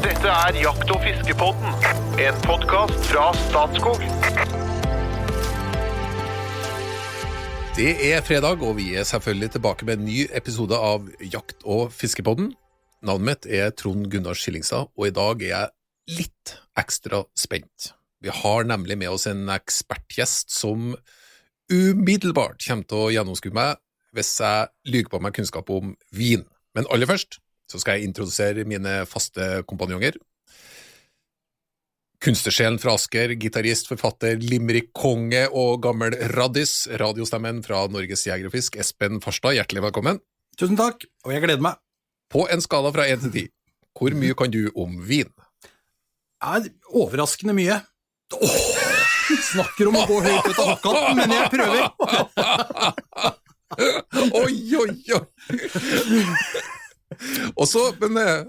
Dette er Jakt- og fiskepodden, en podkast fra Statskog. Det er fredag, og vi er selvfølgelig tilbake med en ny episode av Jakt- og fiskepodden. Navnet mitt er Trond Gunnar Skillingstad, og i dag er jeg litt ekstra spent. Vi har nemlig med oss en ekspertgjest som umiddelbart kommer til å gjennomskue meg hvis jeg lyver på meg kunnskap om vin. Men aller først så skal jeg introdusere mine faste kompanjonger. Kunstnersjelen fra Asker, gitarist, forfatter, limerick-konge og gammel raddis, radiostemmen fra Norges Geografisk Espen Farstad, hjertelig velkommen. Tusen takk, og jeg gleder meg. På en skala fra én til ti, hvor mye kan du om vin? Er overraskende mye. Åh, snakker om å gå høyt ut av hoppkanten, men jeg prøver. Oi, oi, oi! Og så, men eh,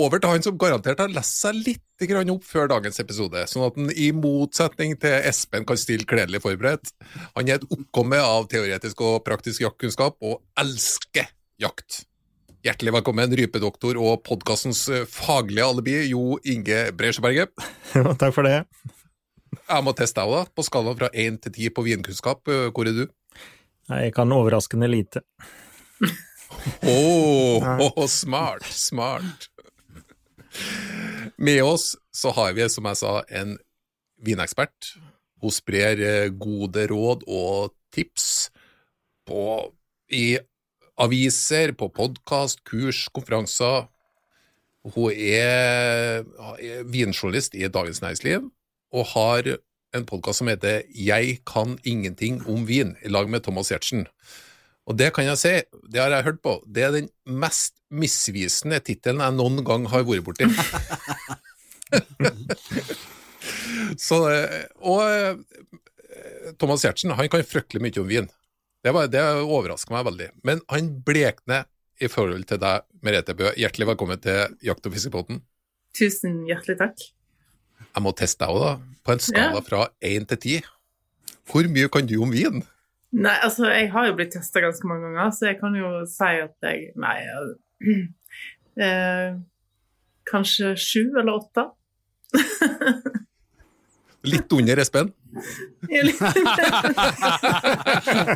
over til han som garantert har lest seg litt opp før dagens episode, sånn at han i motsetning til Espen kan stille kledelig forberedt. Han er et oppkomme av teoretisk og praktisk jaktkunnskap, og elsker jakt. Hjertelig velkommen, rypedoktor og podkastens faglige alibi, Jo Inge Bresjeberget. Takk for det. Jeg må teste deg òg, da. På skalaen fra én til ti på vinkunnskap, eh, hvor er du? Jeg kan overraskende lite. Åh, smart, smart. Med oss så har vi, som jeg sa, en vinekspert. Hun sprer eh, gode råd og tips på, i aviser, på podkast, kurs, konferanser. Hun er, er vinjournalist i Dagens Næringsliv og har en podkast som heter Jeg kan ingenting om vin, i lag med Thomas Giertsen. Og det kan jeg si, det har jeg hørt på, det er den mest misvisende tittelen jeg noen gang har vært borti. Så, og eh, Thomas Giertsen han kan fryktelig mye om vin. Det, var, det overrasker meg veldig. Men han blekner i forhold til deg, Merete Bø. Hjertelig velkommen til Jakt- og fiskebåten. Tusen hjertelig takk. Jeg må teste deg òg, da. På en skala fra én til ti. Hvor mye kan du om vin? Nei, altså, jeg har jo blitt testa ganske mange ganger, så jeg kan jo si at jeg Nei. Eh, kanskje sju eller åtte. Litt under Espen. Jeg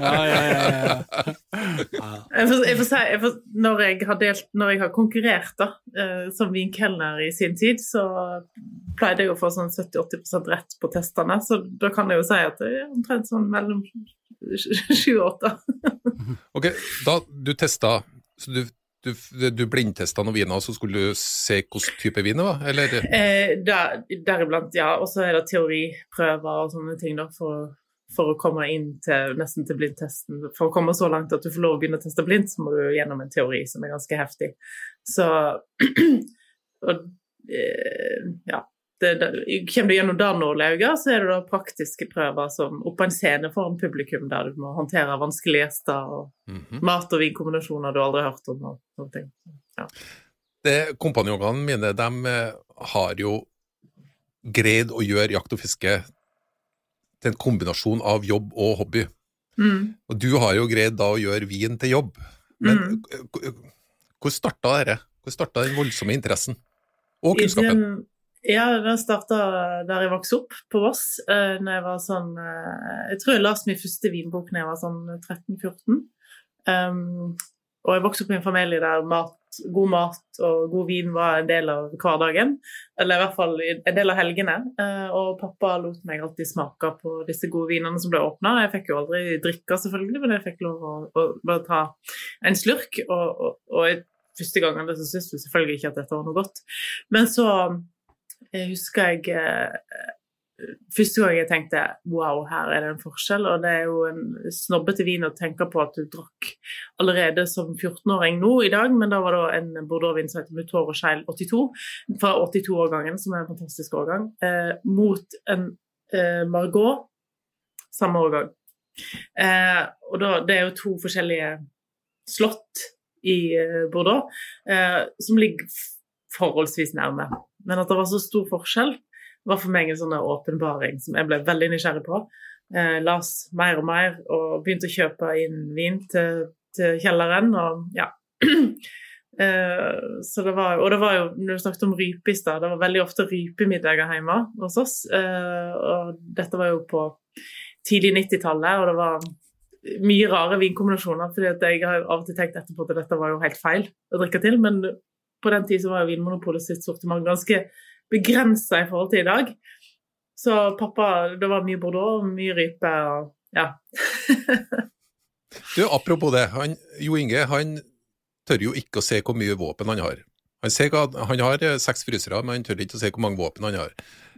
Ja, ja, ja, ja. får, jeg får si, jeg får, når, jeg har delt, når jeg har konkurrert da, eh, som vinkelner i sin tid, så pleide jeg å få sånn 70-80% rett på testene. Så da kan jeg jo si at det er omtrent sånn mellom sju og åtte. Ok, da du testa så du, du, du blindtesta noen viner, så skulle du se hvilken type vin det var? Eller? Eh, der, deriblant, ja. Og så er det teoriprøver og sånne ting da, for, for å komme inn til nesten til blindtesten. For å komme så langt at du får lov å begynne å teste blindt, så må du gjennom en teori som er ganske heftig. Så og, eh, ja. Det, kommer du gjennom nålauget, så er det da praktiske prøver som oppå en scene foran publikum, der du må håndtere vanskelige gjester og Mhm. mat- og vinkombinasjoner du aldri har hørt om. og sånne ting. Ja. Det, kompanjongene mine de eh, har jo greid å gjøre jakt og fiske til en kombinasjon av jobb og hobby. Mm. Og du har jo greid da å gjøre vin til jobb. Men mm. hvor- hvor starta dette? Hvor starta den voldsomme interessen? Og kunnskapen? Ja, den starta der jeg vokste opp, på Voss. Uh, når jeg var sånn eh, Jeg tror jeg leste min første vinbok da jeg var sånn 13-14. Um, og jeg vokste opp i en familie der mat, god mat og god vin var en del av hverdagen. Eller i hvert fall en del av helgene. Eh, og pappa lot meg alltid smake på disse gode vinene som ble åpna. Jeg fikk jo aldri drikke, selvfølgelig, men jeg fikk lov å, å bare ta en slurk. Og, og, og jeg, første gangen så syntes du selvfølgelig ikke at dette var noe godt. Men så jeg husker jeg eh, Første gang jeg tenkte wow, her er det en forskjell. Og det er jo en snobbete vin å tenke på at du drakk allerede som 14-åring nå i dag, men da var det en bordeauxvin som heter Mutor og Skeil 82, fra 82-årgangen, som er en fantastisk årgang, eh, mot en eh, Margot samme årgang. Eh, og da, det er jo to forskjellige slott i eh, Bordeaux eh, som ligger forholdsvis nærme. Men at det var så stor forskjell, var for meg en sånn åpenbaring som jeg ble veldig nysgjerrig på. Eh, las mer og mer og begynte å kjøpe inn vin til, til kjelleren. Og ja. Eh, det var, og det var jo, når du snakket om rype i stad, det var veldig ofte rypemiddager hjemme hos oss. Eh, og dette var jo på tidlig 90-tallet, og det var mye rare vinkombinasjoner. fordi jeg har av og til tenkt etterpå at dette var jo helt feil å drikke til, men på den tid så var jo Vinmonopolet sitt sortiment ganske begrensa i forhold til i dag. Så pappa, det var mye Bordeaux mye rype og ja. Du, Apropos det, han, Jo Inge han tør jo ikke å se hvor mye våpen han har. Han, ser han har eh, seks frysere, men han tør ikke å se hvor mange våpen han har.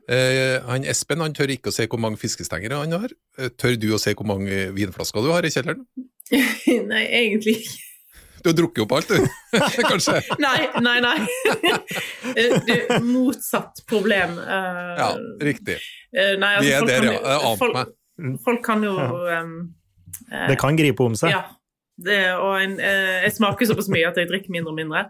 Eh, han Espen han tør ikke å se hvor mange fiskestengere han har. Eh, tør du å se hvor mange vinflasker du har i kjelleren? Nei, egentlig ikke. Du har drukket opp alt, du? Kanskje? Nei, nei, nei. Eh, det er motsatt problem. Uh, Ja, riktig. Uh, nei, Vi er folk der, kan ja. Jeg ante meg. folk kan jo Ja. um, uh, Det kan gripe om seg. Ja. Det, og en, eh, jeg smaker såpass mye at jeg drikker mindre og mindre.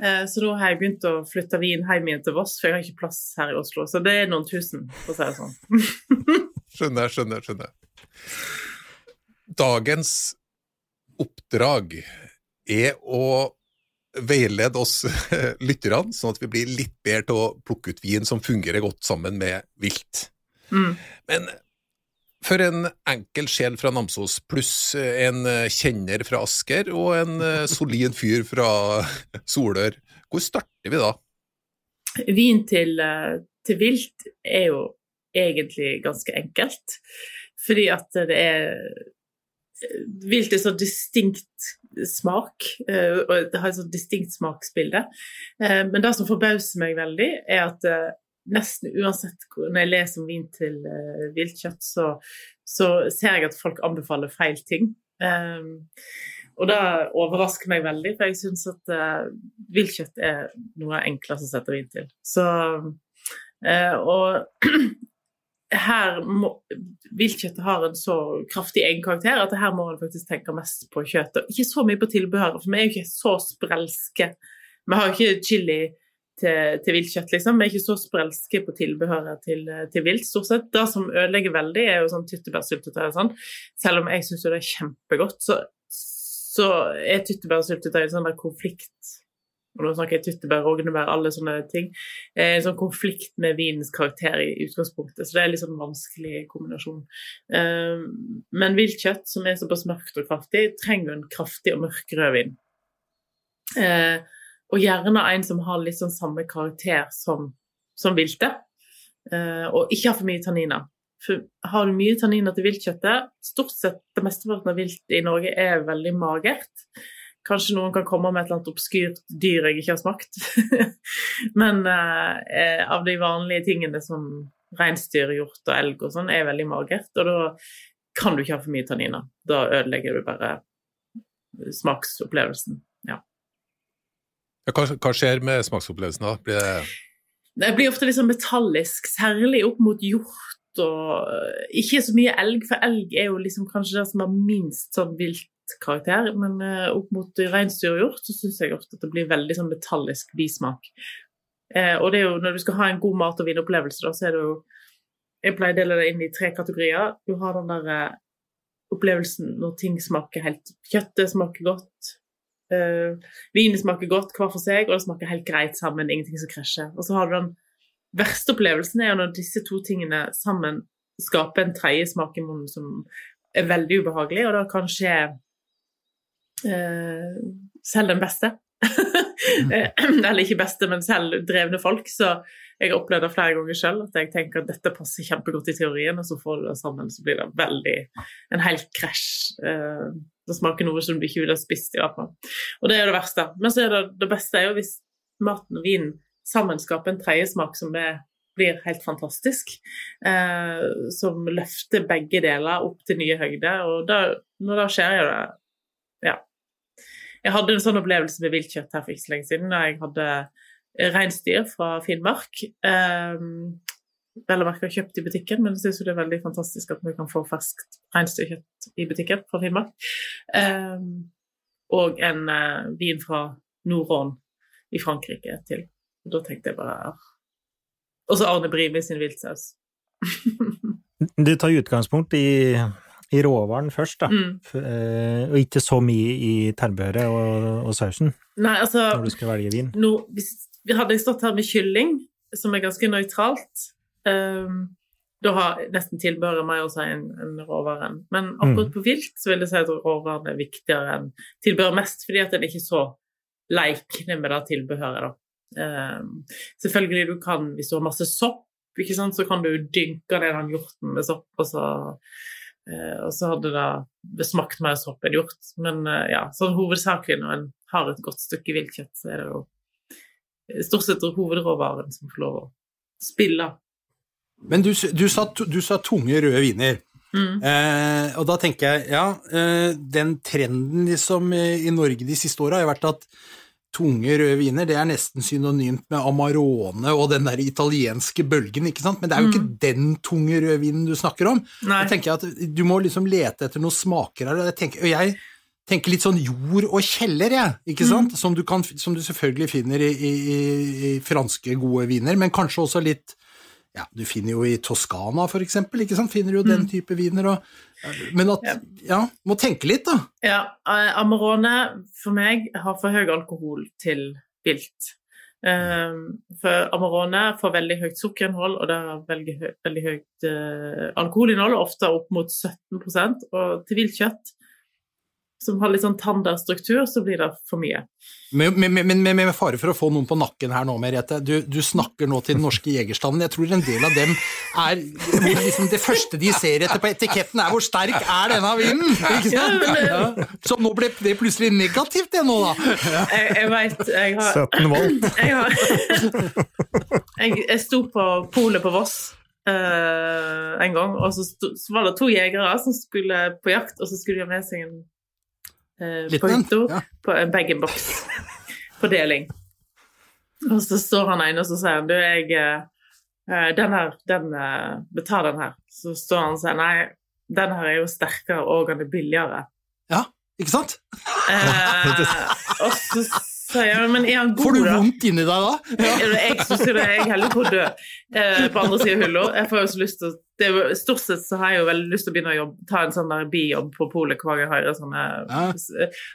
Eh, så nå har jeg begynt å flytte vin hjem igjen til Voss, for jeg har ikke plass her i Oslo. Så det er noen tusen, for å si det sånn. Skjønner, skjønner, skjønner. Dagens oppdrag er å veilede oss lytterne, sånn at vi blir litt bedre til å plukke ut vin som fungerer godt sammen med vilt. Mm. Men for en enkel sjel fra Namsos, pluss en kjenner fra Asker og en solid fyr fra Solør, hvor starter vi da? Vin til, til vilt er jo egentlig ganske enkelt. Fordi at det er Vilt er så distinkt smak, eh, og det har et sånt distinkt smaksbilde. Eh, Men det som forbauser meg veldig, er at eh, nesten uansett når jeg leser om vin til viltkjøtt, så, så ser jeg at folk anbefaler feil ting. Og det overrasker meg veldig, for jeg syns at viltkjøtt er noe enklere å sette vin til. Så Og her må Viltkjøttet har en så kraftig egen karakter at her må en faktisk tenke mest på kjøttet. Ikke så mye på tilbehøret, for vi er jo ikke så sprelske. Vi har jo ikke chili til, til viltkjøtt, liksom. Vi er ikke så sprelske på tilbehøret til, til vilt, stort sett. Det som ødelegger veldig, er jo sånn tyttebærsyltetøy og sånn. Selv om jeg syns jo det er kjempegodt, så, så er tyttebærsyltetøy en sånn der konflikt og nå snakker jeg tyttebær, rognebær, alle sånne ting. Eh, sånn konflikt med vinens karakter i utgangspunktet, så det er litt sånn vanskelig kombinasjon. Eh, Men viltkjøtt, som er såpass mørkt og kraftig, trenger en kraftig og mørk rødvin. Eh, Og gjerne en som har litt sånn samme karakter som, som viltet, eh, og ikke har for mye tanniner. For har du mye tanniner til viltkjøttet, stort sett det mesteparten av vilt i Norge er veldig magert. Kanskje noen kan komme med et eller annet obskyrt dyr jeg ikke har smakt. Men eh, av de vanlige tingene som reinsdyr, hjort og elg og sånn, er veldig magert. Og da kan du ikke ha for mye tanniner. Da ødelegger du bare smaksopplevelsen. Ja. Ja, Hva, hva skjer med smaksopplevelsen da? Blir det Det blir ofte litt sånn metallisk, særlig opp mot hjort og Ikke så mye elg, for elg er jo liksom kanskje det som har minst sånn viltkarakter. Men eh, opp mot reinsdyr og hjort så syns jeg ofte at det blir veldig sånn metallisk bismak. Eh, og det er jo når du skal ha en god mat- og vinopplevelse, da, så er det jo Jeg pleier å dele det inn i tre kategorier. Du har den der eh, opplevelsen når ting smaker helt Kjøttet smaker godt. Uh, vinen smaker godt hver for seg, og det smaker helt greit sammen. Ingenting som krasjer. Og så har du den verste opplevelsen er jo når disse to tingene sammen skaper en tredje smak i munnen som er veldig ubehagelig, og da kan skje eh, selv den beste. Eh, Eller ikke beste, men selv drevne folk. Så jeg har opplevd det flere ganger sjøl, at jeg tenker at dette passer kjempegodt i teorien, og så får du det sammen, så blir det veldig en helt krasj. Eh, det smaker noe som du ikke ville spist, i fall. Og det er jo det verste. Men så er det det beste er jo hvis maten og vinen sammen skaper en tredjesmak som er, blir helt fantastisk. Eh, som løfter begge deler opp til nye høyder. Og da, når det skjer, jo det Ja. Jeg hadde en sånn opplevelse med viltkjøtt her for ikke så lenge siden, da jeg hadde reinsdyr fra Finnmark. Um, vel å merke kjøpt i butikken, men jeg syns det er veldig fantastisk at vi kan få ferskt reinsdyrkjøtt i butikken fra Finnmark. Um, og en uh, vin fra Nord-Rån i Frankrike til. Og da tenkte jeg bare Og så Arne Brimi sin viltsaus. Du tar utgangspunkt i, i råvaren først, da. Mm. Eh, Og ikke så mye i tilbehøret og, og sausen. Nei, altså når du skal velge vin? nå, hvis vi hadde jeg stått her med kylling, som er ganske nøytralt, um, da har nesten tilbehøret meg å si enn enn råvaren. Men akkurat på vilt så vil jeg si at råvaren er viktigere enn tilbehøret mest, fordi at den er ikke så leikende med det tilbehøret. da. Um, selvfølgelig du kan, hvis du har masse sopp, ikke sant, så kan du dynke ned den hjorten med sopp, og så, og så hadde det smakt mer sopp en hjort. Men eh, ja, sånn hovedsakelig når en har et godt stykke viltkjøtt, så er det jo stort sett hovedråvaren som får lov å spille. Men du, du, sa, du sa tunge røde viner. Mm. Eh, og da tenker jeg, ja, eh, den trenden liksom eh, i Norge de siste åra har vært at tunge røde viner det er nesten synonymt med Amarone og den der italienske bølgen, ikke sant? Men det er jo ikke den tunge rødvinen du snakker om. Nei. Da tenker jeg at du må liksom lete etter noen smaker her, jeg tenker, og jeg tenker litt sånn jord og kjeller, jeg, ikke sant? Som, du kan, som du selvfølgelig finner i, i, i- franske gode viner, men kanskje også litt ja, du finner jo i Toskana, for eksempel, ikke sant? Finner du jo den type viner, og, men at, Ja. må tenke litt, da. Ja, eh, Amarone for meg har for høy alkohol til vilt. Um, for Amarone får veldig høyt sukkerinnhold, og det har veldig, høyt eh, alkoholinnhold, ofte opp mot 17% og til viltkjøtt, som har litt sånn tanderstruktur, så blir det for mye. Men med, med, med, med fare for å få noen på nakken her nå, Merete. Du, du snakker nå til den norske jegerstanden. Jeg tror en del av dem er liksom Det første de ser etter på etiketten, er hvor sterk er denne vinen? Ikke Ja, sant? men det- Så nå ble det plutselig negativt, det nå, da. Jeg, jeg veit jeg har 17 volt. Jeg, har, jeg, jeg sto på polet på Voss Uh, en gang, og så, sto, så var det to jegere som skulle på jakt, og så skulle de ha med seg en på Liten ja. på en bag-in-box på deling. Og så står han inne og så sier han, du, jeg eh, Den her, den Betal den her. Så står han og sier nei, den her er jo sterkere og den er billigere. Ja, ikke sant? Eh, og så sier men er han god, Får du da? vondt inni deg da? Ja. Jeg synes jo det, jeg er heller på å dø eh, på andre siden av hylla. Jeg får jo så lyst til det Stort sett så har jeg jo veldig lyst til å begynne å jobbe, ta en sånn bijobb på polet hver gang jeg hører sånne Ja.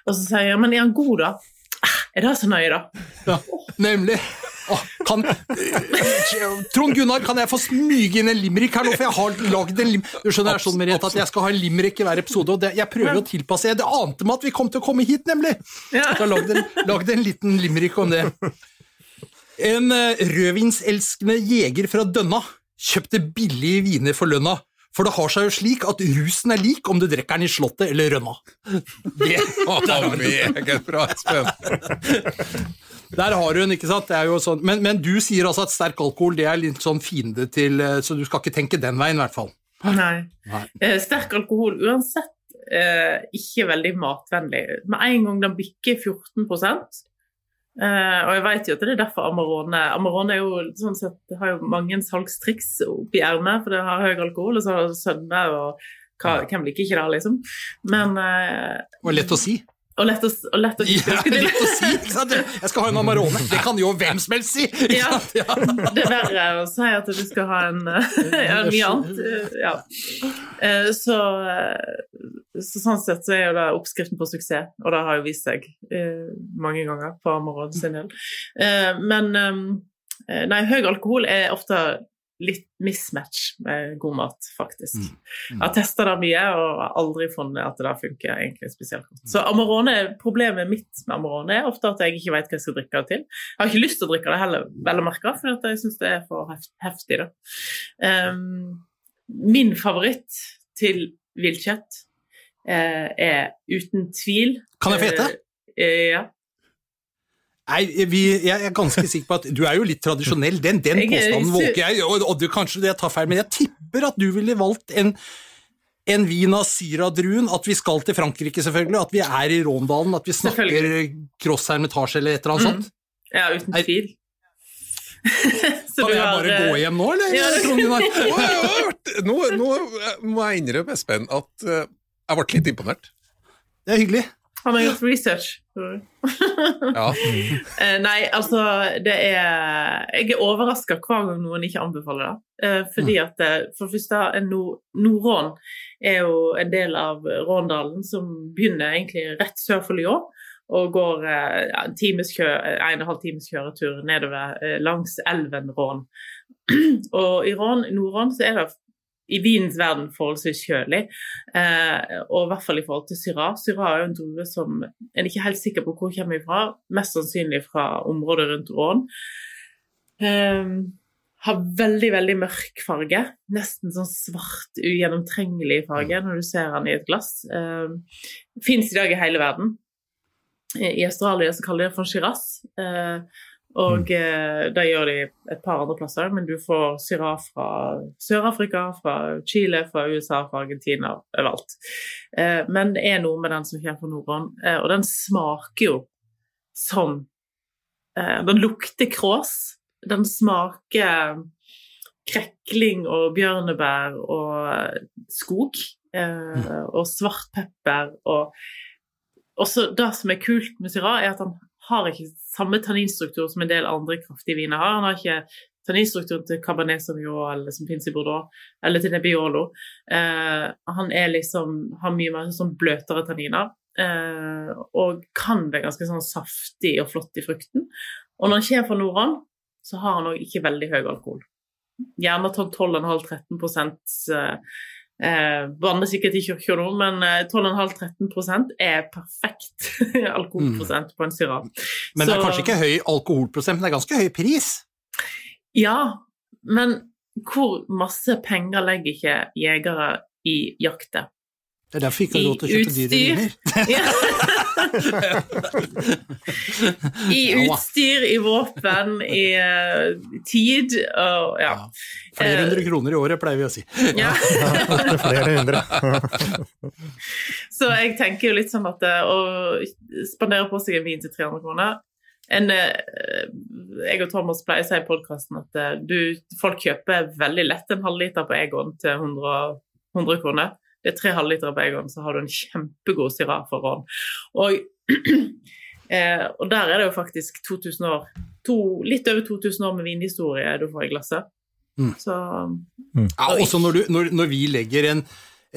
Og så sier jeg men er han god, da? Er det så nøye, da? Ja, nemlig. Åh, kan, Trond Gunnar, kan jeg få smyge inn en limerick her nå, for jeg har lagd en lim... Du skjønner, det er sånn, Merete, at jeg skal ha en limerick i hver episode, og det, jeg prøver å tilpasse jeg, Det ante meg at vi kom til å komme hit, nemlig! Ja. Så jeg har en, lagde en liten limerick om det. En eh, rødvinselskende jeger fra Dønna kjøpte billige viner for lønna. For det har seg jo slik at rusen er lik om du drikker den i Slottet eller Rønna. Det, var meget bra, Espen. Der har du den, ikke sant? Det er jo sånn. men, men du sier altså at sterk alkohol det er litt sånn fiende til eh, Så du skal ikke tenke den veien, i hvert fall. Nei. Nei. Eh, sterk alkohol uansett eh, ikke veldig matvennlig. Med en gang den bikker 14 eh, og jeg vet jo at det er derfor Amarone Amarone er jo sånn sett, har jo mange salgstriks oppi ermet, for det har høy alkohol, og så har det sødme og hva, hvem liker ikke det, liksom? Men uh, Det var lett å si. Og lett å, og lett å Ja, lett å si, ikke sant? Jeg skal ha en Amarone. Det kan jo hvem som helst si! Ja. Ja. Det er verre å si at du skal ha en en mye annet. Ja. Eh, Så, eh, så sånn sett så er jo det oppskriften på suksess, og det har jo vist seg eh, mange ganger på Amarone sin del. Men nei, høy alkohol er ofte litt mismatch med god mat, faktisk. Mm. Jeg har testa det mye og har aldri funnet at det funker egentlig spesielt godt. Så Amarone, problemet mitt med Amarone er ofte at jeg ikke vet hva jeg skal drikke det til. Jeg har ikke lyst til å drikke det heller, vel å merke, for jeg syns det er for heftig. Ehm, min favoritt til viltkjøtt uh, er uten tvil Kan jeg få gjette? Uh, eh, ja. Nei, vi, jeg er ganske sikker på at du er jo litt tradisjonell. Den, den påstanden våger jeg, og, og du, kanskje det tar feil, men jeg tipper at du ville valgt en, en vin av Syra-druen, at vi skal til Frankrike selvfølgelig, at vi er i Råndalen, at vi snakker Cross Hermitage eller et eller annet sånt. ja, uten tvil. Så Kan du jeg bare eh, gå hjem nå, eller? Ja, det- Nå, har jeg nå, nå må jeg innrømme, Espen, at eh, jeg ble litt imponert. Det er hyggelig. Han har gjort research. Ja. Eh, nei, altså det er Jeg er overraska hver gang noen ikke anbefaler det. Eh, fordi at eh, for det første, nord Nordrån er jo en del av Råndalen som begynner egentlig rett sør for Lyon. og går ja, en kjø, en og en halv times kjøretur nedover langs elven Rån. og i Rån, Nord-Rån så er det i vinens verden forholdsvis kjølig, eh, og i hvert fall i forhold til Syrah. Syrah er jo en drue som en er ikke helt sikker på hvor kommer fra. mest sannsynlig fra området rundt Rån. Eh, har veldig, veldig mørk farge. Nesten sånn svart, ugjennomtrengelig farge når du ser den i et glass. Eh, Fins i dag i hele verden. I Australia så kaller de det for Shiraz. Uh, og uh, det gjør de et par andre plasser, men du får Syrah fra Sør-Afrika, fra Chile, fra USA, fra Argentina, overalt. Eh, men det er noe med den som kommer fra Norden, eh, og den smaker jo som Den lukter krås den smaker krekling og bjørnebær og skog. Eh, og svart pepper. Og også det som er kult med Syrah, er at han har ikke samme tanninstruktur som en del andre kraftige viner har. Han har ikke tanninstrukturen til Cabernet Sauvignon eller som finnes i Bordeaux, eller til Nebbiolo. Eh, han liksom, har mye mer sånn bløtere tanniner. Eh, og kan være ganske sånn saftig og flott i frukten. Og når han kommer fra Nordånd, så har han òg ikke veldig høy alkohol. Gjerne sånn 12,5-13 eh, Vanner sikkert i kirka nå, men 12,5-13% er perfekt alkoholprosent på en Syrah. Men det er kanskje ikke høy alkoholprosent, men det er ganske høy pris? Ja, men hvor masse penger legger ikke jegere i jakter? Det er derfor vi ikke har råd til å kjøpe dyre viner. I utstyr, i våpen, i uh, tid og ja. ja. Flere hundre kroner i året, pleier vi å si. Ja. Flere hundre. Så jeg tenker jo litt sånn at eh, å spandere på seg en vin til 300 kroner en, eh, jeg og Thomas pleier å si i podkasten at du, folk kjøper veldig lett en halvliter på Egon til 100, 100 kroner det er tre halvliter på en gang, så har du en kjempegod Syrah for rån. Og, eh, og, der er det jo faktisk 2000 år, to, litt over 2000 år med vinhistorie du får i glasset. Mm. Så, mm. Ja, også når, du, når, når, vi legger en,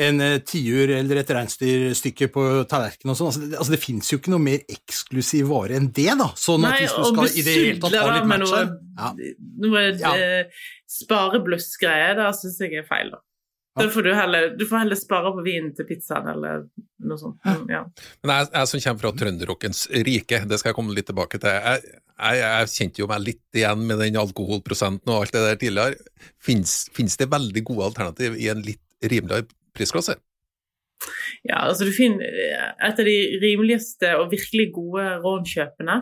en eh, tiur eller et reinsdyrstykke på tallerkenen og sånn, altså, det, altså, det fins jo ikke noe mer eksklusiv vare enn det, da. Sånn Nei, at hvis du skal i det hele tatt ha litt match her ja. Noe ja. eh, spareblussgreier, da syns jeg er feil, da. Da får du, heller, du får heller spare på vinen til pizzaen eller noe sånt. Ja. Men jeg, jeg, som kommer fra trønderrockens rike, det skal jeg komme litt tilbake til. Jeg, jeg, jeg, kjente jo meg litt igjen med den alkoholprosenten og alt det der tidligere. Fins det veldig gode alternativ i en litt rimeligere prisklasse? Ja, altså du finner et av de rimeligste og virkelig gode rånkjøpene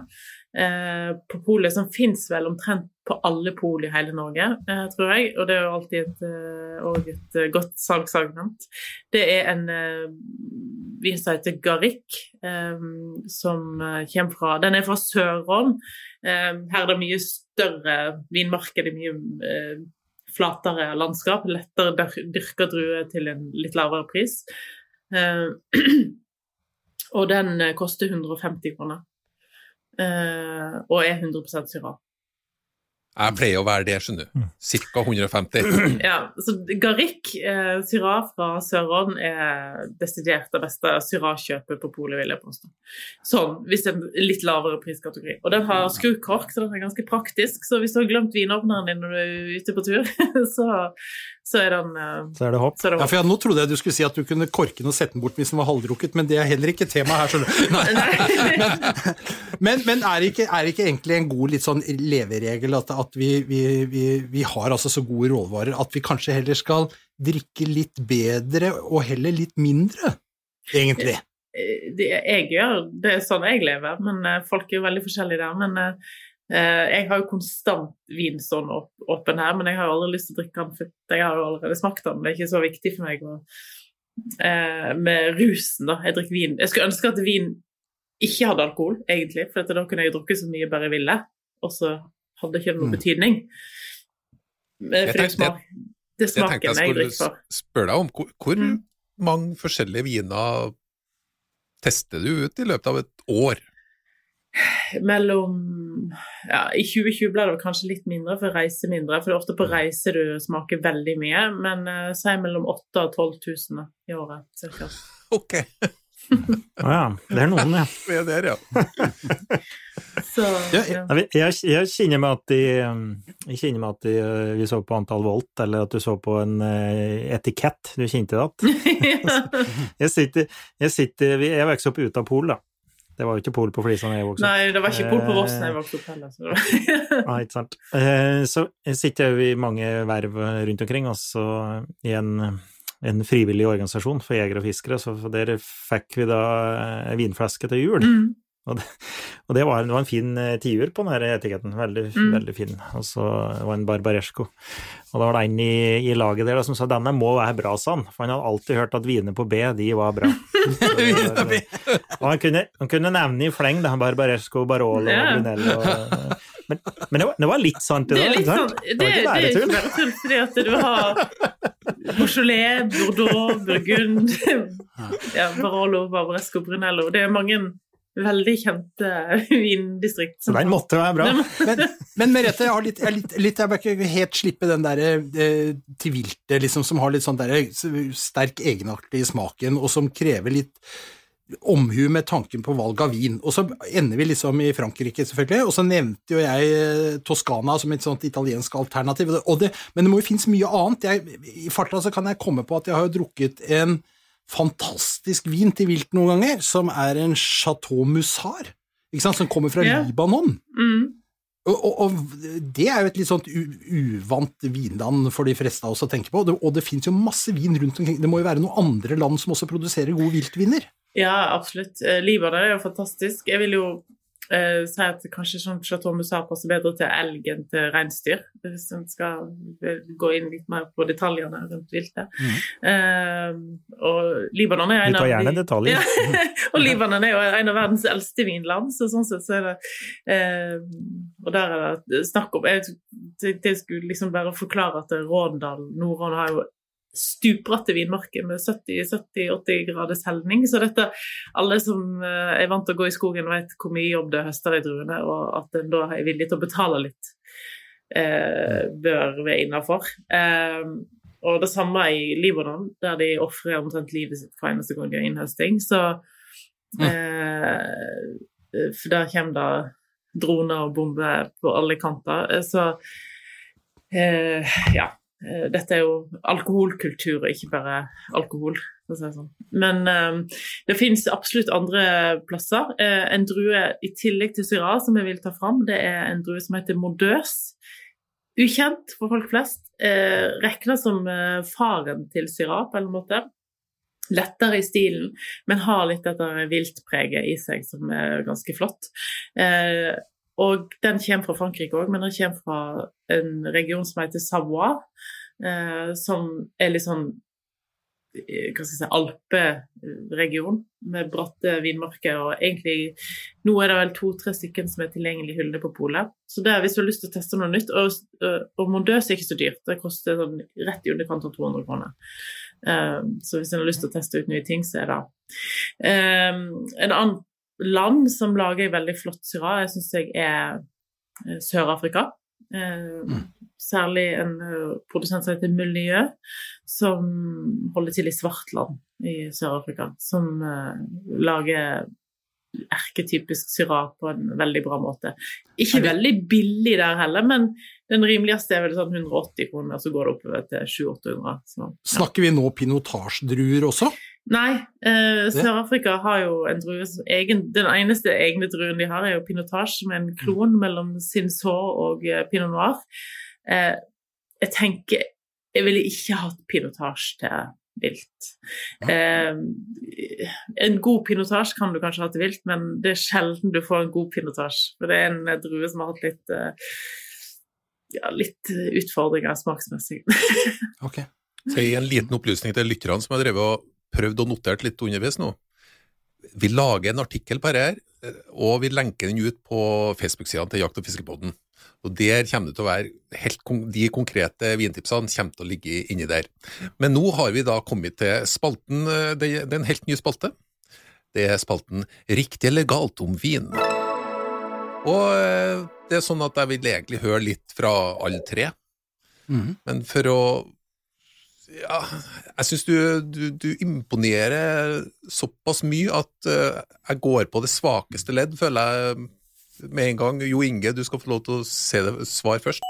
på polet, som fins vel omtrent på alle pol i hele Norge, eh, tror jeg. Og det er jo alltid et, eh, et eh, godt salgsargument. Det er en eh, vin som heter Garrick, eh, som kommer fra Den er fra Sør-Rån. her er det mye større vinmarked, mye flatere landskap. Lettere dyrka druer til en litt lavere pris. og den koster 150 kroner. Og er 100 syra. Jeg pleier å være det, skjønner du. Ca. 150. Ja, så Garrick eh, syra fra Sør-Rån er desidert det beste Syrah-kjøpet på polet, vil jeg påstå. Sånn, hvis det er en litt lavere priskategori. Og den har skrukork, så den er ganske praktisk. Så hvis du har glemt vinåpneren din når du er ute på tur, så, så er den eh, Så er det hopp. Ja, for jeg, Nå trodde jeg du skulle si at du kunne korke den og sette den bort hvis den var halvdrukket, men det er heller ikke tema her, skjønner du. men, men, men er, det ikke, er, det ikke, egentlig en god litt sånn leveregel at, at vi, vi, vi, vi, har altså så gode råvarer at vi kanskje heller skal drikke litt bedre og heller litt mindre, egentlig. Eh, det, jeg gjør, det er sånn jeg lever, men eh, folk er jo veldig forskjellige der. Men uh, jeg har jo konstant vin sånn åpen her, men jeg har jo aldri lyst til å drikke den, for jeg har jo allerede smakt den. Det er ikke så viktig for meg å, uh, med rusen, da. Jeg drikker vin. Jeg skulle ønske at vin ikke hadde alkohol, egentlig, for da kunne jeg drukket så mye bare ville. Og så hadde ikke noen mm. betydning. For det, smak, det smaken jeg, jeg drikker for. Spør deg om hvor, hvor mm. mange forskjellige viner tester du ut i løpet av et år? Mellom ja, I 2020 ble det kanskje litt mindre, for jeg reiser mindre. For det er ofte på reise du smaker veldig mye. Men uh, si mellom 8000 og 12 000 i året cirka. Ok. Å ja, det er noen, ja. Vi er der, ja. Så, Ja, ja. Jeg, jeg, kjenner meg at de, jeg kjenner meg at de, vi så på antall volt, eller at du så på en eh, etikett. Du kjente det? Jeg sitter, jeg sitter Jeg vokste opp ute av Pol, da. Det var jo ikke Pol på Flisa da jeg vokste opp. Nei, det var ikke Pol på Voss da jeg vokste opp heller. Så. Nei, ikke sant. Så Så jeg sitter jo i mange verv rundt omkring, også i en, en frivillig organisasjon for jegere og fiskere, så der fikk vi da en vinflaske til jul. Mm. Og det, og det, var, det var en fin eh, tiur på den etiketten, veldig, Mm. veldig fin. Og så var det en Barbaresco. Og da var det en i, i laget der som sa denne må være bra, sa han, for han hadde alltid hørt at viner på B, de var bra. Det var- og han kunne, han kunne nevne i fleng det, Barbaresco, Barolo og Ja. Brunello. Og, men men det, var, det var litt sant, Det det er litt ikke sant? Det, var det er ikke fordi at du har Beaujolais, Bordeaux, Burgund, ja, Barolo, Barbaresco, Brunello Det er mange veldig kjente vindistrikt. Så den måtte være bra. Men, men Merete, jeg har litt, jeg, litt, litt, jeg bør ikke helt slippe den der eh, til viltet, liksom, som har litt sånn der, sterk egenartig i smaken, og som krever litt omhu med tanken på valg av vin. Og så ender vi liksom i Frankrike, selvfølgelig, og så nevnte jo jeg eh, Toskana som et sånt italiensk alternativ, og det, men det må jo finnes mye annet. Jeg, I farta så kan jeg komme på at jeg har jo drukket en fantastisk vin til vilt noen ganger, som er en Chateau Mussar, som kommer fra yeah. Libanon. Mm. Og, og, og det er jo et litt sånt uvant vinland for de fleste av oss å tenke på, og det, og det finnes jo masse vin rundt omkring. Det må jo være noen andre land som også produserer gode viltviner. Ja, absolutt. Eh, Libanon er jo fantastisk. Jeg vil jo eh, si at kanskje sånn Chateau Mussar passer bedre til elg enn til reinsdyr, hvis en skal eh, gå inn litt mer på detaljene rundt viltet. Eh, og Libanon er Vi en tar av gjerne de detaljer. Ja. og Libanon er jo en av verdens eldste vinland, så sånn sett så er det eh, Og der er det snakk om Jeg jeg skulle liksom bare forklare at Rådendal, Nord-Rån har jo stupbratte vinmarker med 70-80 graders helning. Så dette, alle som eh, er vant til å gå i skogen, vet hvor mye jobb det høster i druene, og at en da er villig til å betale litt, eh, bør være innafor. Eh, og det samme i Libanon, der de ofrer omtrent livet sitt hver eneste gang de har innhøsting. Så eh, For der kommer det droner og bomber på alle kanter. Eh, Så eh, ja. Eh, Dette er jo alkoholkultur, og ikke bare alkohol. Sånn. Men eh, det finnes absolutt andre plasser. Eh, en drue i tillegg til Syrah som jeg vil ta fram, det er en drue som heter Modøs. Ukjent for folk flest. Eh, Regna som eh, faren til Syrah på en måte. Lettere i stilen, men har litt dette viltpreget i seg som er ganske flott. Eh, og den kommer fra Frankrike òg, men den kommer fra en region som heter Savoie, eh, som er litt sånn eh, hva skal jeg si, alperegion med bratte vinmarker. Og egentlig nå er det vel to-tre stykker som er tilgjengelig i hyllene på polet. Så det er hvis du har lyst til å teste noe nytt. Og, og Mondøs er ikke så dyrt, det koster sånn rett i underkant av 200 kroner. Um, så hvis en har lyst til å teste ut nye ting, så er det um, En annen land som lager veldig flott syrah, jeg syns jeg er eh, Sør-Afrika. Eh, Særlig en eh, produsent som heter Miljø, som holder til i Svartland i Sør-Afrika. Som lager erketypisk syrah på en veldig bra måte. Ikke veldig billig der heller, men den rimeligste er vel sånn 180 kroner, så går det oppover til 700-800. Ja. Snakker vi nå pinotasjedruer også? Nei, eh, Sør-Afrika har jo en drue som egen, Den eneste egne druen de har, er jo pinotage, som er en klon mellom Cinsault og eh, pinot noir. Eh, jeg tenker Jeg ville ikke hatt pinotage til vilt. Eh, en god pinotasje kan du kanskje ha til vilt, men det er sjelden du får en god pinotasje. For det er en eh, drue som har hatt litt eh, ja, litt utfordringer smaksmessig. Ok. Så jeg gir en liten opplysning til lytterne som har drevet og prøvd og notert litt underveis nå. Vi lager en artikkel på dette, her, og vi lenker den ut på Facebook-sidene til Jakt- og fiskepodden. Og Der kommer det til å være helt De konkrete vintipsene kommer til å ligge inni der. Men nå har vi da kommet til spalten eh, Det det er en helt ny spalte. Det er spalten Riktig eller galt om vin. Og eh, det er sånn at jeg vil egentlig høre litt fra alle tre. Mm. Men for å ja, jeg syns du, du, du imponerer såpass mye at uh, jeg går på det svakeste ledd, føler jeg med en gang. Jo Inge, du skal få lov til å se det svar først.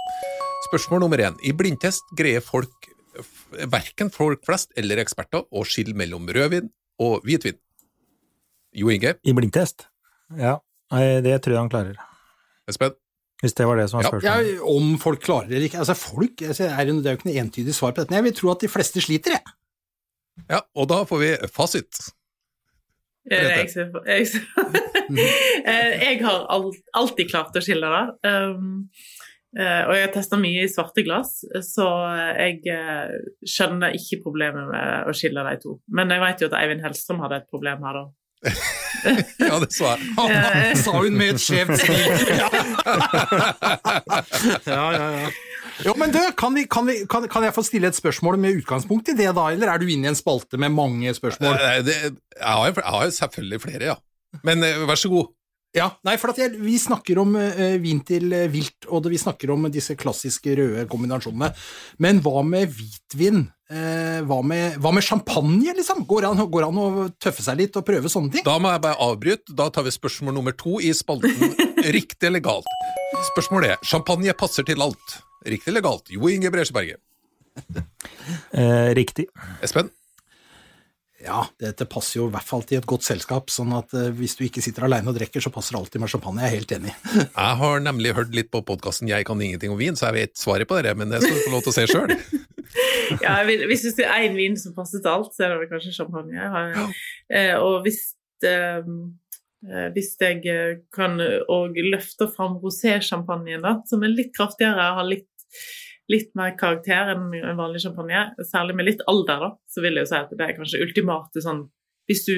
Spørsmål nummer én. I blindtest greier folk, verken folk flest eller eksperter, å skille mellom rødvin og hvitvin. Jo Inge, I blindtest? Ja, det tror jeg han klarer. Espen? Hvis det var det som var spørsmålet. Ja, om folk klarer det eller ikke. Altså, folk, det er jo ikke noe entydig svar på dette. men Jeg vil tro at de fleste sliter, jeg. Ja, og da får vi fasit. Er det jeg jeg, Eh, jeg har alltid klart å skille det. Um, eh, og jeg har testa mye i svarte glass, så jeg eh, skjønner ikke problemet med å skille de to. Men jeg vet jo at Eivind Hellstrøm hadde et problem her, da. Ja, det sa jeg. Eh, Sa hun med et skjevt smil. Ja, ja, ja. Jo, men du, kan, vi, kan, vi, kan, kan jeg få stille et spørsmål med utgangspunkt i det, da? Eller er du inne i en spalte med mange spørsmål? Eh, Det, jeg, har, jeg har selvfølgelig flere, ja. Men eh, vær så god. Ja, nei, for at jeg, Vi snakker om uh, vin til vilt, og det, vi snakker om disse klassiske røde kombinasjonene. Men hva med hvitvin? Eh, hva, med, hva med champagne, liksom? Går det an, går an å tøffe seg litt og prøve sånne ting? Da må jeg bare avbryte. Da tar vi spørsmål nummer to i spalten Riktig eller galt. Spørsmålet er champagne passer til alt. Riktig eller galt? Jo Inge Bresjeberget. Eh, riktig. Espen? Ja, dette passer jo i hvert fall til et godt selskap, sånn at eh, hvis du ikke sitter alene og drikker, så passer det alltid med champagne. Jeg er helt enig. Jeg har nemlig hørt litt på podkasten Jeg kan ingenting om vin, så jeg vet svaret på det, men det skal du få lov til å se sjøl. ja, hvis du sier én vin som passer til alt, så er det kanskje champagne. Ja. Eh, og hvis, eh, eh, hvis jeg eh, kan òg løfte fram rosé-sjampanjen, som er litt kraftigere, har litt, litt mer karakter enn en vanlig champagne, særlig med litt alder, da, så vil jeg jo si at det er kanskje ultimate sånn Hvis du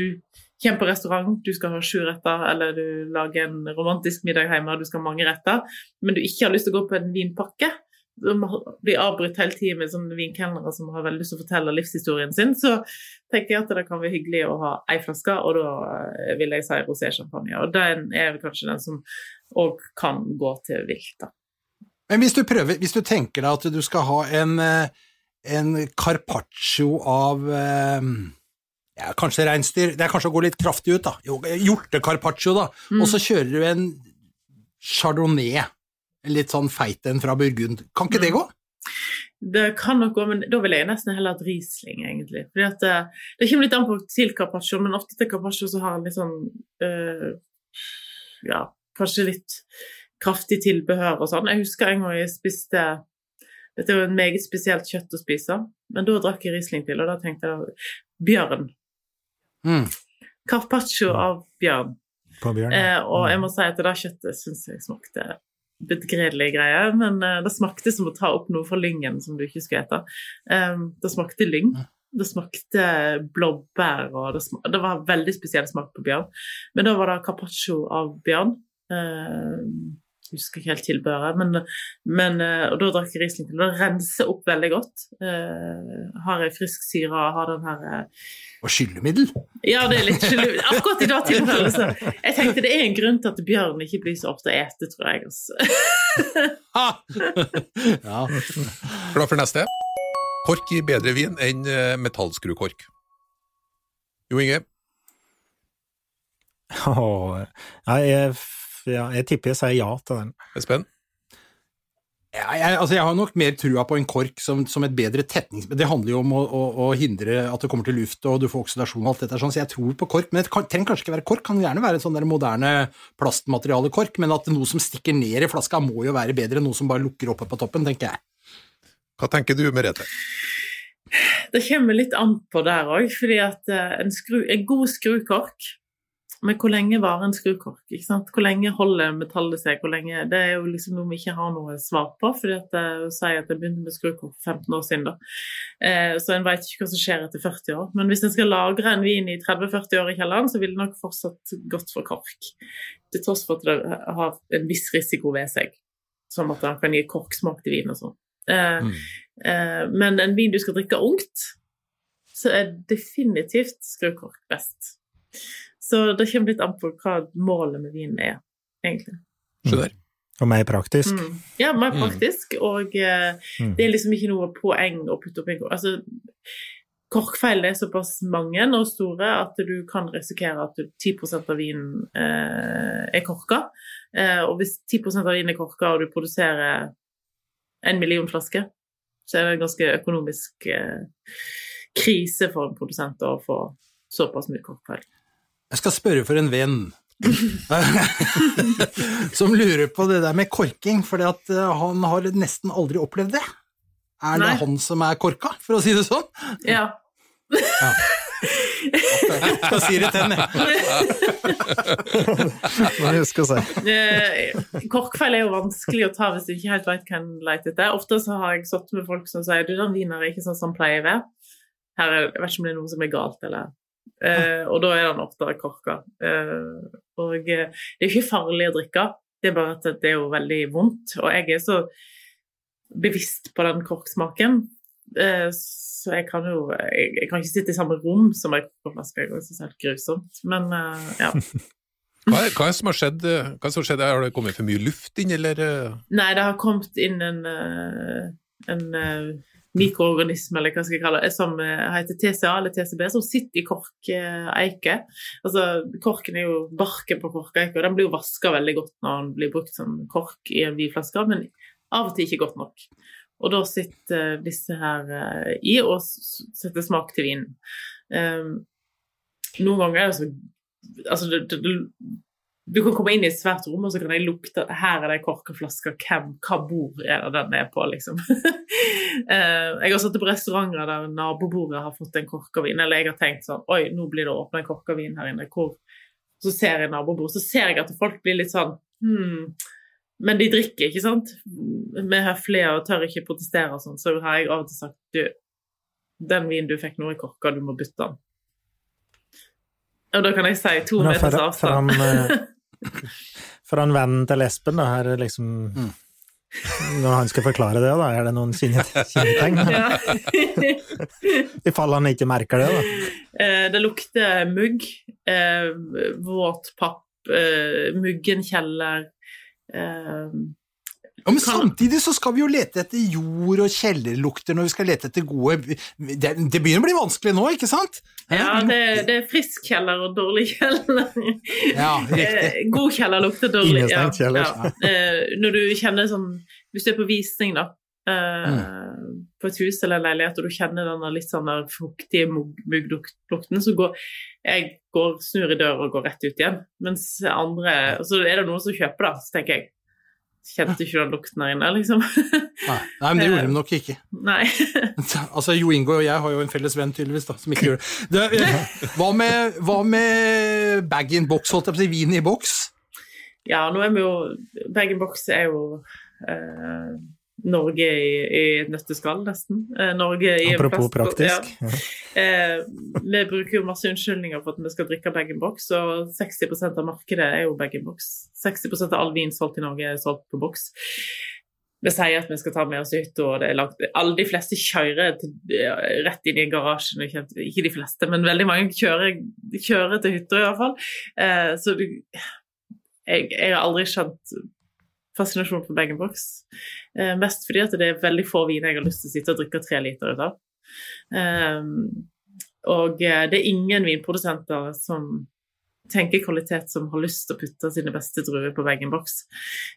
kommer på restaurant, du skal ha sju retter, eller du lager en romantisk middag hjemme, du skal ha mange retter, men du ikke har lyst til å gå på en vinpakke, som blir avbrutt hele tiden med sånne vinkelnere som har veldig lyst til å fortelle livshistorien sin, så tenker jeg at det kan være hyggelig å ha ei flaske, og da eh, vil jeg si rosé-champagne. Og den er kanskje den som òg kan gå til vilt, da. Men hvis du prøver, hvis du tenker deg at du skal ha en, eh, en carpaccio av eh, ja, kanskje reinsdyr Det er kanskje å gå litt kraftig ut, da. Jo, Hjortecarpaccio, da. Mm. Og så kjører du en chardonnay, litt sånn feit en fra Burgund. Kan ikke det gå? Det kan nok gå, men da vil jeg nesten heller hatt Riesling, egentlig. Fordi at det, det kommer litt an på til carpaccio, men ofte til carpaccio så har en litt sånn øh, Ja, kanskje litt kraftig tilbehør og sånn. Jeg husker en gang jeg spiste Dette er jo et meget spesielt kjøtt å spise, men da drakk jeg Riesling til, og da tenkte jeg bjørn. Mm. Carpaccio av bjørn. På Bjørn. Eh, og jeg må si at det der kjøttet syns jeg smakte begredelige greier, men eh, det smakte som å ta opp noe fra lyngen som du ikke skulle ete. Eh, det smakte lyng. Det smakte blåbær, og det, smakte, det var veldig spesiell smak på bjørn. Men da var det carpaccio av bjørn. Jeg husker ikke helt tilbehøret, men, men eh, Og da drakk jeg Riesling til. Det renser opp veldig godt. Uh, har ei frisk syre, har den her uh... Og skyllemiddel? ja, det er litt skyllemiddel. Akkurat i dag tilfellet. Så jeg tenkte det er en grunn til at bjørn ikke blir så ofte ete, tror jeg. Altså. Ja. Klar for neste? Kork gir bedre vin enn metallskrukork. Jo Inge? Oh, ja, ja, jeg tipper jeg sier ja til den. Espen? Ja, jeg, altså jeg har nok mer trua på en kork som, som et bedre tetnings... Det handler jo om å, å, å hindre at det kommer til luft, og du får oksidasjon og alt dette, sånn, så jeg tror på kork. Men det kan, trenger kanskje ikke være kork, kan gjerne være sånn der moderne plastmateriale-kork, men at noe som stikker ned i flaska, må jo være bedre enn noe som bare lukker oppe på toppen, tenker jeg. Hva tenker du, Merete? Det kommer litt an på der òg, fordi at eh, en, skru, en god skrukork Men hvor lenge varer en skrukork? ikke sant? Hvor lenge holder metallet seg? Hvor lenge, det er jo liksom noe vi ikke har noe svar på, fordi at jeg sier at jeg begynte med skrukork for 15 år siden. da. Eh, så en vet ikke hva som skjer etter 40 år. Men hvis en skal lagre en vin i 30-40 år i kjelleren, så vil det nok fortsatt gått for kork. Til tross for at det har en viss risiko ved seg, som at den kan gi korksmak til vin og sånn. Eh, Mm. eh, men en vin du skal drikke ungt, så er definitivt skrukork best. Så det kommer litt an på hva målet med vinen er, egentlig. Skjønner. Og mer praktisk. Mm. Ja, mer Mm. praktisk, og eh, Mm. det er liksom ikke noe poeng å putte opp en kork. Altså, korkfeil er såpass mange og store at du kan risikere at 10% av vinen eh, er korka. Eh, og hvis 10% av vinen er korka, og du produserer en million flasker, så er det en ganske økonomisk eh, krise for en produsent å få såpass mye korkfeil. Jeg skal spørre for en venn. som lurer på det der med korking, for han har nesten aldri opplevd det. Er det Nei. han som er korka, for å si det sånn? Ja. Da skal si det til henne. Må jeg si. Eh, Korkfeil er jo vanskelig å ta hvis du ikke helt vet hva en leter etter. Ofte så har jeg sittet med folk som sier du, den vinen er ikke sånn som den pleier å være. Her er, jeg vet ikke om det er noe som er galt, eller eh, Og da er den ofte korka. Eh, og eh, det er ikke farlig å drikke, det er bare at det er jo veldig vondt. Og jeg er så bevisst på den korksmaken, eh, så jeg kan jo jeg, jeg kan ikke sitte i samme rom som ei korkflaske, det er helt grusomt. Men eh, ja. Hva er, hva er det som har skjedd? Hva det som har skjedd? Har det kommet for mye luft inn, eller? eh? Nei, det har kommet inn en, en mikroorganisme, eller hva skal jeg kalle det, som eh, heter TCA eller TCB, som sitter i korkeike. Altså, korken er jo barken på korkeike, og den blir jo vaska veldig godt når den blir brukt som kork i en vinflaske, men av og til ikke godt nok. Og da sitter disse her eh, i og setter smak til vinen. Um, noen ganger er det så Altså, det, det, du kan komme inn i et svært rom, og så kan jeg lukte Her er det flaske. Hvem, hva bord er det den er på, liksom? Eh, jeg har sittet på restauranter der nabobordet har fått en korka vin, eller jeg har tenkt sånn Oi, nå blir det åpna en korka vin her inne. Hvor Så ser jeg nabobord, så ser jeg at folk blir litt sånn hmm. Men de drikker, ikke sant? Vi er høflige og tør ikke protestere og sånn, så har jeg av og til sagt du, den vinen du fikk nå i korka, du må bytte den. Og da kan jeg si to meters avstand. for han, en venn til Espen, da, her er liksom Mm. Når han skal forklare det, da, er det noen kjennetegn? Ja. I fall han ikke merker det, da. Eh, det lukter mugg, eh, våt papp, eh, muggen kjeller. Eh, Ja, men samtidig så skal vi jo lete etter jord og kjellerlukter når vi skal lete etter gode Det, det begynner å bli vanskelig nå, ikke sant? ja, det, det er frisk kjeller og dårlig kjeller. Ja, riktig. Eh, God kjeller lukter dårlig. Innestengt kjeller. Ja. ja. når du kjenner sånn Hvis du er på visning, da, eh, på et hus eller en leilighet, og du kjenner den litt sånn der fuktige mugglukten, så går jeg går, snur i døra og går rett ut igjen. Mens andre Så er det noen som kjøper da, så tenker jeg Kjente ikke den lukten her inne, liksom? Nei, nei, men det gjorde de nok ikke. Nei. Altså, Jo Ingo og jeg har jo en felles venn, tydeligvis, da, som ikke gjør det. det hva, med, hva med bag-in-box, holdt jeg på å si, vin i boks? Ja, nå er vi jo Bag-in-box er jo eh, Norge i, i et nøtteskall, nesten. Eh, Norge i Apropos plast- praktisk. Ja. Eh, vi bruker jo masse unnskyldninger for at vi skal drikke bag-in-box, og 60% av markedet er jo bag-in-box. 60% av all vin solgt i Norge er solgt på boks. Vi sier at vi skal ta med oss hytta, og det er langt Alle de fleste kjører til, rett inn i garasjen. Ikke de fleste, men veldig mange kjører, kjører til hytta, iallfall. Eh, så du, jeg, jeg har aldri skjønt fascinasjon for bag-in-box. Eh, mest fordi at det er veldig få viner jeg har lyst til å sitte og drikke tre liter ut av. Eh, og det er ingen vinprodusenter som tenker kvalitet som har lyst til å putte sine beste druer på bag-in-box.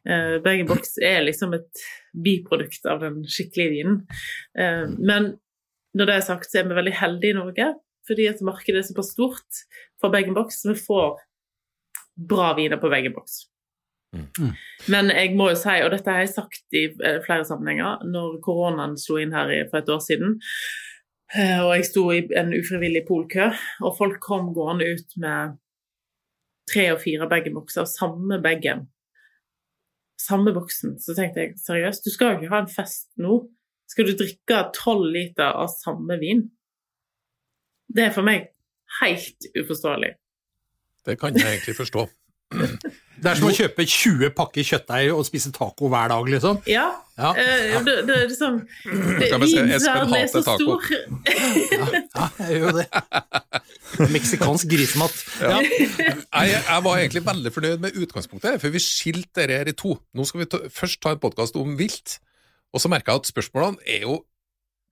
Eh, bag-in-box er liksom et biprodukt av den skikkelige vinen. Eh, men når det er sagt, så er vi veldig heldige i Norge, fordi at markedet er såpass stort for bag-in-box, så vi får bra viner på Men jeg må jo si, og dette har jeg sagt i eh, flere sammenhenger, når koronaen slo inn her for et år siden, eh, og jeg sto i en ufrivillig polkø, og folk kom gående ut med tre og fire bag-in-bokser, samme bagen, samme boksen, så tenkte jeg seriøst, du skal jo ikke ha en fest nå. Skal du drikke tolv liter av samme vin? Det er for meg helt uforståelig. Det kan jeg egentlig forstå. Det er som å kjøpe 20 pakker kjøttdeig og spise taco hver dag, liksom. Ja. Ja. ja. det, det er liksom Vinsverden er så taco. stor. Ja, jeg gjør jo det. Meksikansk grisemat. Ja. Jeg, jeg var egentlig veldig fornøyd med utgangspunktet, for vi skilte dette her i to. Nå skal vi ta, først ta en podkast om vilt, og så merka jeg at spørsmålene er jo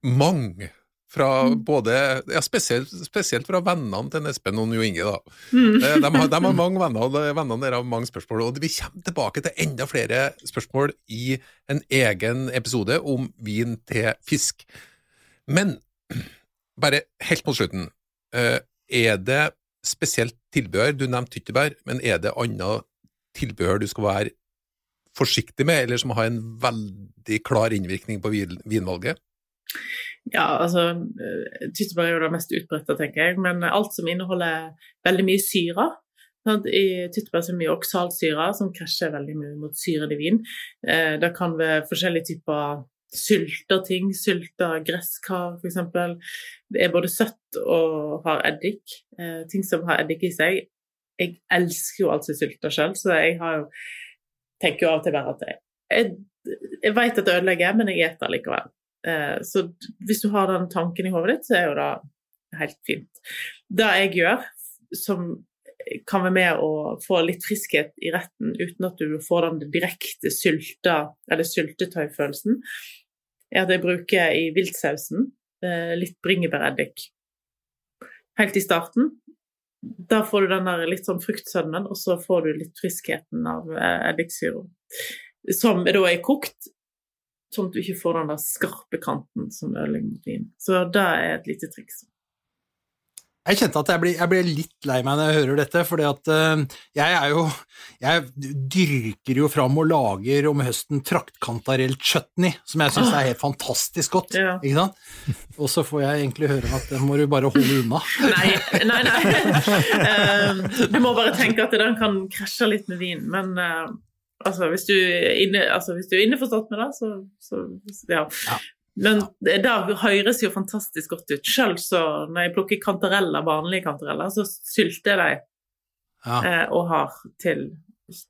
mange. Fra både, ja, spesielt, spesielt fra vennene til Espen og Jo Inge. da. Mm. Eh, De har, de har mange venner, og vennene deres har mange spørsmål. og Vi kommer tilbake til enda flere spørsmål i en egen episode om vin til fisk. Men bare helt mot slutten. eh, Er det spesielt tilbehør? Du nevnte tyttebær, men er det annet tilbehør du skal være forsiktig med, eller som har en veldig klar innvirkning på vin- vinvalget? Ja, altså eh, Tyttebær er jo det mest utbredte, tenker jeg, men alt som inneholder veldig mye syre sant? I tyttebær er det mye oksalsyre, som krasjer veldig mye mot syren i vin. Eh, det kan være forskjellige typer sylter ting, sylta gresskar f.eks. Det er både søtt og har eddik. Eh, ting som har eddik i seg. Jeg elsker jo alt som er sylta sjøl, så jeg har jo tenker jo av og til bare at jeg, jeg, jeg vet at det ødelegger, men jeg spiser likevel. Eh, så hvis du har den tanken i hodet ditt, så er jo det helt fint. Det jeg gjør, som kan være med å få litt friskhet i retten uten at du får den direkte sylta, eller syltetøyfølelsen, er at jeg bruker i viltsausen eh, litt bringebæreddik. Helt i starten. Da får du den der litt sånn fruktsødmen, og så får du litt friskheten av eddiksyra. Som da er kokt, sånn at du ikke får den der skarpe kanten som ødelegger vin. Så det er et lite triks. Jeg kjente at jeg ble, jeg ble litt lei meg når jeg hører dette, fordi at eh, jeg er jo Jeg dyrker jo fram og lager om høsten traktkantarelt chutney, som jeg syns er helt fantastisk godt. Ja. Ikke sant? Og så får jeg egentlig høre at den må du bare holde unna. Nei, nei, nei. Uh, du må bare tenke at den kan krasje litt med vin, men eh, altså, hvis du inne, altså, hvis du er innforstått med det, så, så ja. Ja. Men det det høres jo fantastisk godt ut. Selv når jeg plukker kantareller, vanlige kantareller, så sylter jeg dem Ja. eh, og har til,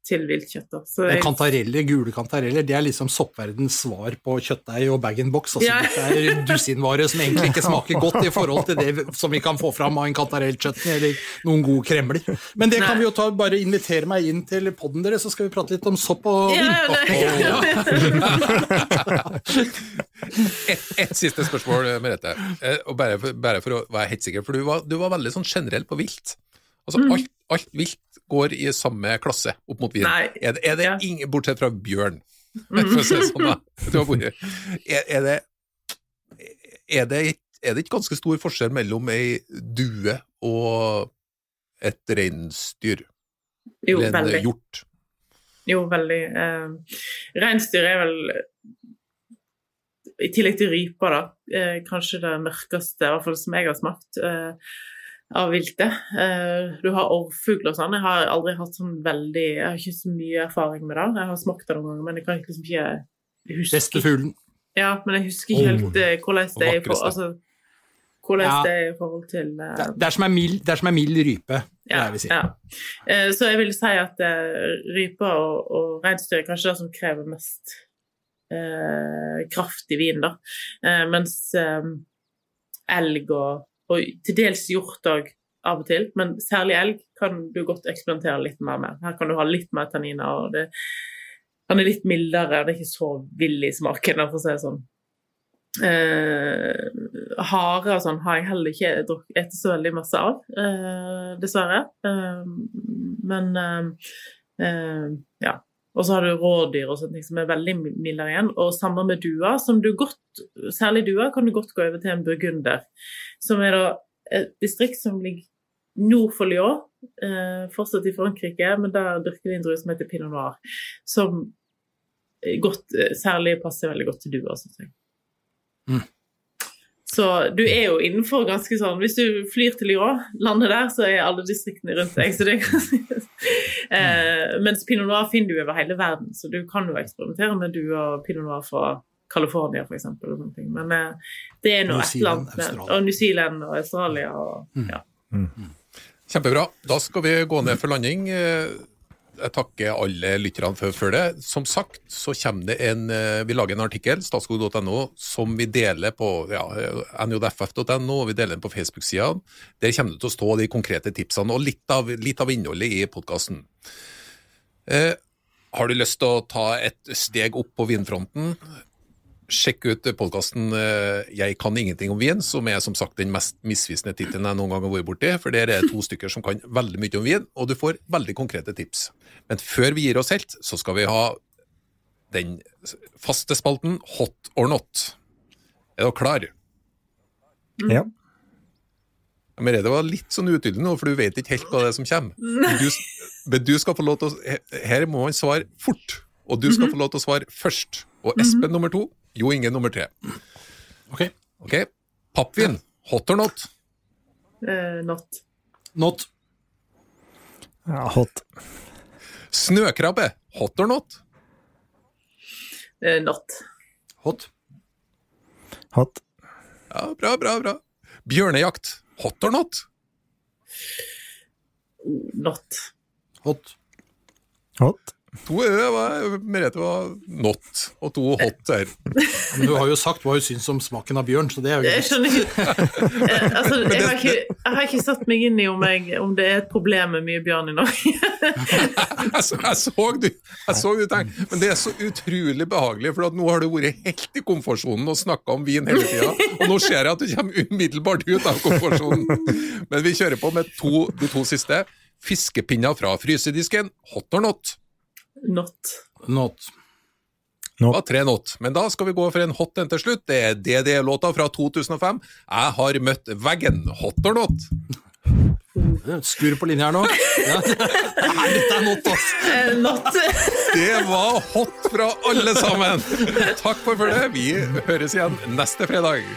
til viltkjøtt. Så jeg- Kantareller, gule kantareller, det er liksom soppverdens svar på kjøttdeig og bag-in-box. Altså, Ja. det er dusinvare som egentlig ikke smaker godt i forhold til det som vi kan få fram av en kantarellchutney eller noen gode kremler. Men det kan Nei. vi jo ta, bare invitere meg inn til podden deres, så skal vi prate litt om sopp og Ja, vin. ja, Et, et siste spørsmål, Merete. Eh, og bare, for, bare for å være helt sikker, for du var, du var veldig sånn generell på vilt. Altså, Mm. alt, alt vilt går i samme klasse opp mot vin. Er det, er det Ja. Mm. ingen, bortsett fra bjørn, for å si det sånn, da. Er, er, det, er, det, er det ikke ganske stor forskjell mellom ei due og et reinsdyr? Jo, Eller en veldig. hjort? Jo, veldig. Eh, reinsdyr er vel, i tillegg til ryper, da, eh, kanskje det mørkeste, i hvert fall som jeg har smakt, eh, av viltet. Eh, du har orrfugl og sånn. Jeg har aldri hatt sånn veldig Jeg har ikke så mye erfaring med det. Jeg har smakt det noen ganger, men jeg kan liksom ikke huske Beste fuglen. Ja, men jeg husker ikke helt oh, hvordan det er i forhold altså, hvordan Ja. det er i forhold til eh, Det er- det er som en mild, det er som ei mild rype, vil ja, si. ja. Så jeg vil si at uh, rype og, og reinsdyr er kanskje det som krever mest uh, kraft i vinen, da. Mens elg og, og til dels hjort òg av og til, men særlig elg kan du godt eksperimentere litt mer med. Her kan du ha litt mer tanniner, og det, han er litt mildere, det er ikke så vill i smaken, for å si det sånn. Eh, hare og sånn har jeg heller ikke spist så veldig masse av, eh, dessverre. Eh, men eh, eh, ja. Og så har du rådyr og ting som er veldig mildere igjen. Og sammen med duer, som du godt, særlig duer kan du godt gå over til en burgunder. Som er et distrikt som ligger nord for Lyon, eh, fortsatt i Frankrike, men der dyrker de en drue som heter pinot noir. Som godt, eh, særlig passer veldig godt til duer. syns. Mm. Så du er jo innenfor ganske sånn Hvis du flyr til Lyon, lander der, så er alle distriktene rundt deg. Så det er ganske, eh, mens pinot noir finner du over hele verden, så du kan jo eksperimentere med du og pinot noir fra California f.eks. Men eh, det er nå et Australia. Og New Zealand og Australia og Mm. ja. Kjempebra. Da skal vi gå ned for landing. Eh, jeg takker alle lytterne for, for det. Som sagt så kommer det en eh, Vi lager en artikkel, statskog.no, som vi deler på ja, njff.no, og vi deler den på Facebook-sida. Der kommer det til å stå de konkrete tipsene og litt av, litt av innholdet i podkasten. Eh, har du lyst til å ta et steg opp på vinfronten? Sjekk ut podkasten 'Jeg kan ingenting om vin', som er som sagt den mest misvisende tittelen jeg noen gang har vært borti. For der er det to stykker som kan veldig mye om vin, og du får veldig konkrete tips. Men før vi gir oss helt, så skal vi ha den faste spalten Hot or not. Er dere klar? Ja. Merete var litt sånn utydelig nå, for du vet ikke helt hva det er som kommer. Men du, men du skal få lov til å Her må man svare fort, og du skal få lov til å svare først. Og Espen nummer to, Jo Inge nummer tre. Ok. okay. Pappvin, hot or not? Uh, not. Not. ja hot. Snøkrabbe, hot or not? Uh, not. Hot. Hot. Ja, bra, bra, bra. Bjørnejakt, hot or not? Not. Hot. Hot. To ø var Merete var not, og to hot der. Men du har jo sagt hva hun syns om smaken av bjørn, så det er jo Jeg greit. skjønner ikke Eh, altså, jeg, har ikke jeg har ikke satt meg inn i om, jeg, om det er et problem med mye bjørn i Norge. Jeg så, jeg så du, jeg så du tenkte, men det er så utrolig behagelig, for at nå har du vært helt i komfortsonen og snakka om vin hele tida, og nå ser jeg at du kommer umiddelbart ut av komfortsonen. Men vi kjører på med to, de to siste. Fiskepinner fra frysedisken, hot or not? Not. Not. Det var tre not, men da skal vi gå for en hot en til slutt. Det er DDE-låta fra 2005. Jeg har møtt veggen, hot or not? Skurr på linja her nå. Ja. Nei, dette er not, ass. Eh, not. Det var hot fra alle sammen! Takk for følget. Vi høres igjen neste fredag.